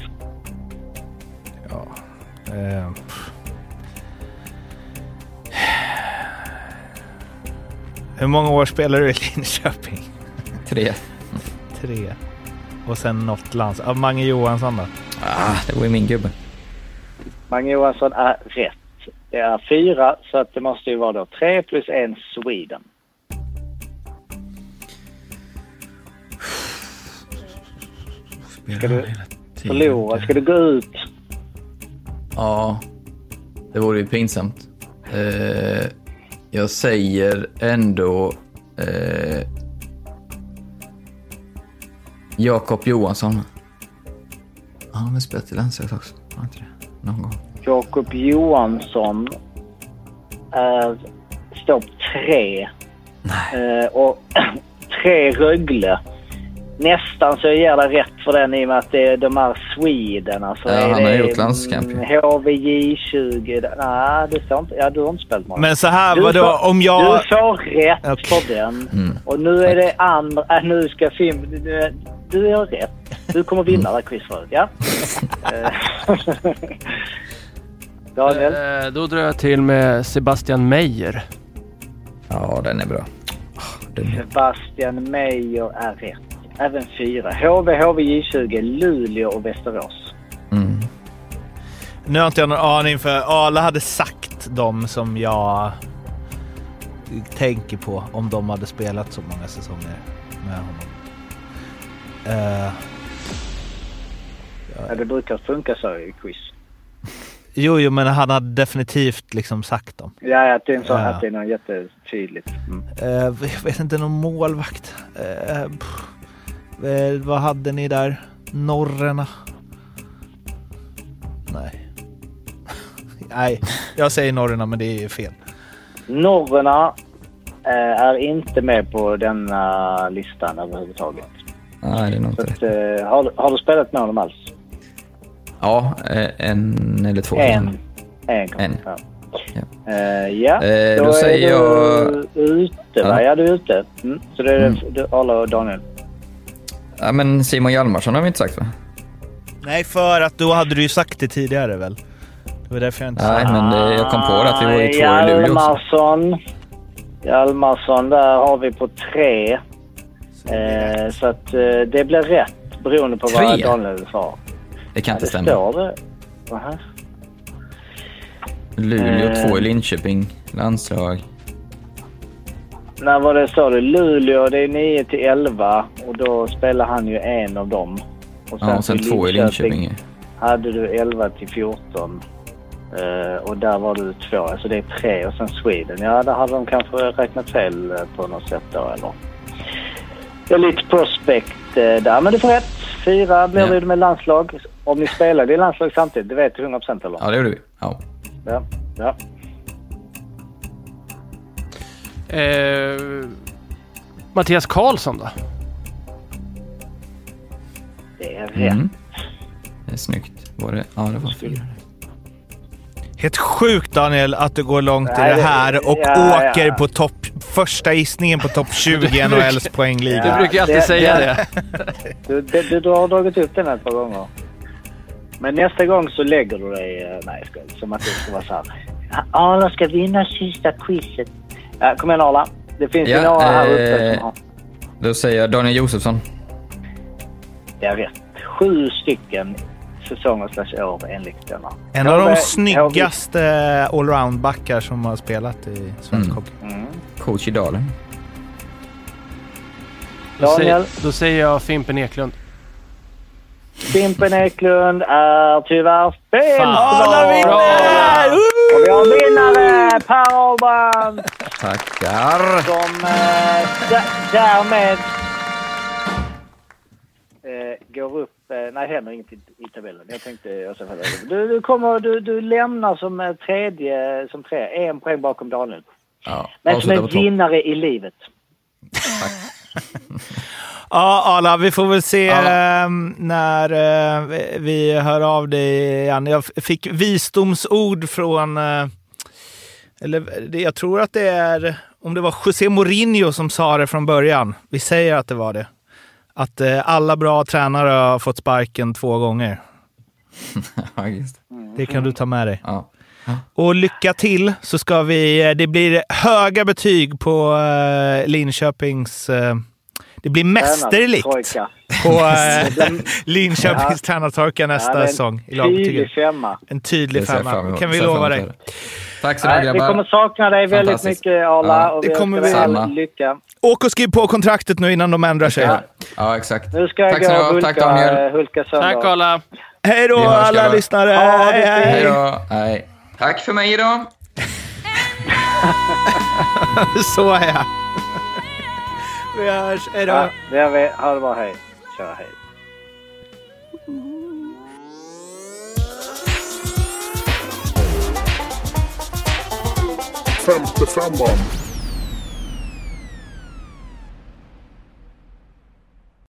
Eh, pff. Hur många år spelar du i *laughs* Linköping? Tre. Tre. Och sen något lands... Av Mange Johansson då? Ah, det var ju min gubbe. Mange Johansson är rätt. Det är fyra, så att det måste ju vara då tre plus en Sweden. Ska du förlora? Ska du gå ut? Ja, det vore ju pinsamt. Eh, jag säger ändå eh, Jakob Johansson. Han har väl spelat i landslaget också? Har inte det? Någon gång. Jakob Johansson är, står på tre. Eh, och *clears throat* tre Rögle. Nästan så jag ger dig rätt för den i och med att det är de här Sweden. Alltså, Ja, är han har det, gjort landskamp, mm, HVJ20. Nej, det står inte. Ja, du har inte spelat många. Men så här, Du vadå, får- om jag... Du får rätt Okej. för den. Mm. Och nu är det andra... Äh, nu ska film... Du, du gör rätt. Du kommer vinna det här quizet. Ja? *laughs* Eh, Daniel? Eh, då drar jag till med Sebastian Meyer. Ja, den är bra. Den är... Sebastian Meyer är rätt. Även fyra. HV, HVJ20, Luleå och Västerås. Mm. Nu har inte jag någon aning för Arla hade sagt dem som jag tänker på om de hade spelat så många säsonger med honom. Eh, Ja, det brukar funka så i quiz. jo, jo, men han hade definitivt liksom sagt dem. Ja, att det är, en sån, Ja. att det är något jättetydligt. Mm. Eh, jag vet inte, någon målvakt. Pff. Eh, vad hade ni där? Norrena? Nej. *laughs* Nej, jag säger norrena men det är fel. Norrena är inte med på denna listan överhuvudtaget. Nej, det är nog Så inte att, har, har du spelat med honom alls? Ja, eh, en eller två. En. En. En. Ja. Ja. Eh, ja. Eh, då är säger jag- du ute, va? Ja. Du är ute. Mm. Så det är Mm. du, Arla och Daniel. Ja, men Simon Hjalmarsson har vi inte sagt va? Nej, för att då hade du ju sagt det tidigare väl? Det var därför jag inte Nej, sa men det, jag kom på det att vi var ju två i Luleå också. Hjalmarsson. Där har vi på tre. Eh, så att eh, det blir rätt beroende på vad Tre? Daniel sa. Det kan Ja, inte det stämma. står det. Aha. Luleå, Eh. två i Linköping, landslag. När var det sa du? Luleå, det är 9 till 11 och då spelar han ju en av dem. Och Ja, och sen två i Linköping. hade du 11 till 14. Eh, och där var du två, alltså det är tre och sen Sweden. Ja, där hade de kanske räknat fel eh, på något sätt då eller? Det är lite prospect eh, där, men du får rätt. Fyra blir Ja. det med landslag. Om ni spelade i landslag samtidigt, det vet du 100% eller? Ja, det gjorde vi. Ja. Ja. ja. Eh, Mattias Karlsson då? Det är rätt. Mm. Det är snyggt. Var det? Ja, det var fyra. Helt sjukt Daniel att du går långt Nej, i det här och ja, åker ja. på topp... Första gissningen på topp 20 i NHLs poängliga. Du brukar ju alltid det- säga det- det. *laughs* Du, du, du, du har dragit upp den ett par gånger. Men nästa gång så lägger du dig... eh, Nej, jag. Som att det ska vara så här. Arla ska vinna sista quizet. Ja, kom igen Arla. Det finns ju Ja, några här uppe eh, som har... Då säger jag Daniel Josefsson. Det är rätt. Sju stycken säsonger slash år enligt denna. En av de snyggaste allround-backar som har spelat i svensk Mm. hockey. Mm. Coach i Dalen. Då säger, Daniel? då säger jag Fimpen Eklund. Fimpen Eklund är tyvärr fel. Fan. Vinner! Och vi har en vinnare! Per Ahlbrand! Tackar! som eh, därmed går upp... Eh, nej, händer inget i, i tabellen. Jag tänkte... Jag du, du, kommer, du, du lämnar som eh, tredje, som tre, en poäng bakom Daniel. Ja, Men som en vinnare i livet. *laughs* Ja, Arla, vi får väl se eh, när eh, vi- vi hör av dig igen. Jag fick visdomsord från... Eh, eller det- jag tror att det är... Om det var José Mourinho som sa det från början. Vi säger att det var det. Att eh, alla bra tränare har fått sparken två gånger. *laughs* Ja, just. det. Kan du ta med dig. Ja. Och lycka till så ska vi... eh, Det blir höga betyg på eh, Linköpings... Det blir mästerligt på *laughs* *laughs* Linköpings tränartorka Ja, nästa det är en säsong i Tydlig femma. En tydlig femma, kan vi lova dig. Tack så ha, Nej, vi grabbar. kommer sakna dig väldigt mycket Arla Ja, och det vi kommer vi. all Samma. lycka. Åk och skriv på kontraktet nu innan de ändrar sig. Ja, ja exakt. Nu ska jag Tack gå och hulka, Tack Daniel. eh, hulka sönder. Tack Arla! Hej då alla grabbar. lyssnare! Ja, hej, hej. Hej då. Hej. Tack för mig idag. *laughs* Så är jag. Vi hörs. Hej då. Ja, det har vi. Ha det bra. Hej. Kör hej. Femte femman.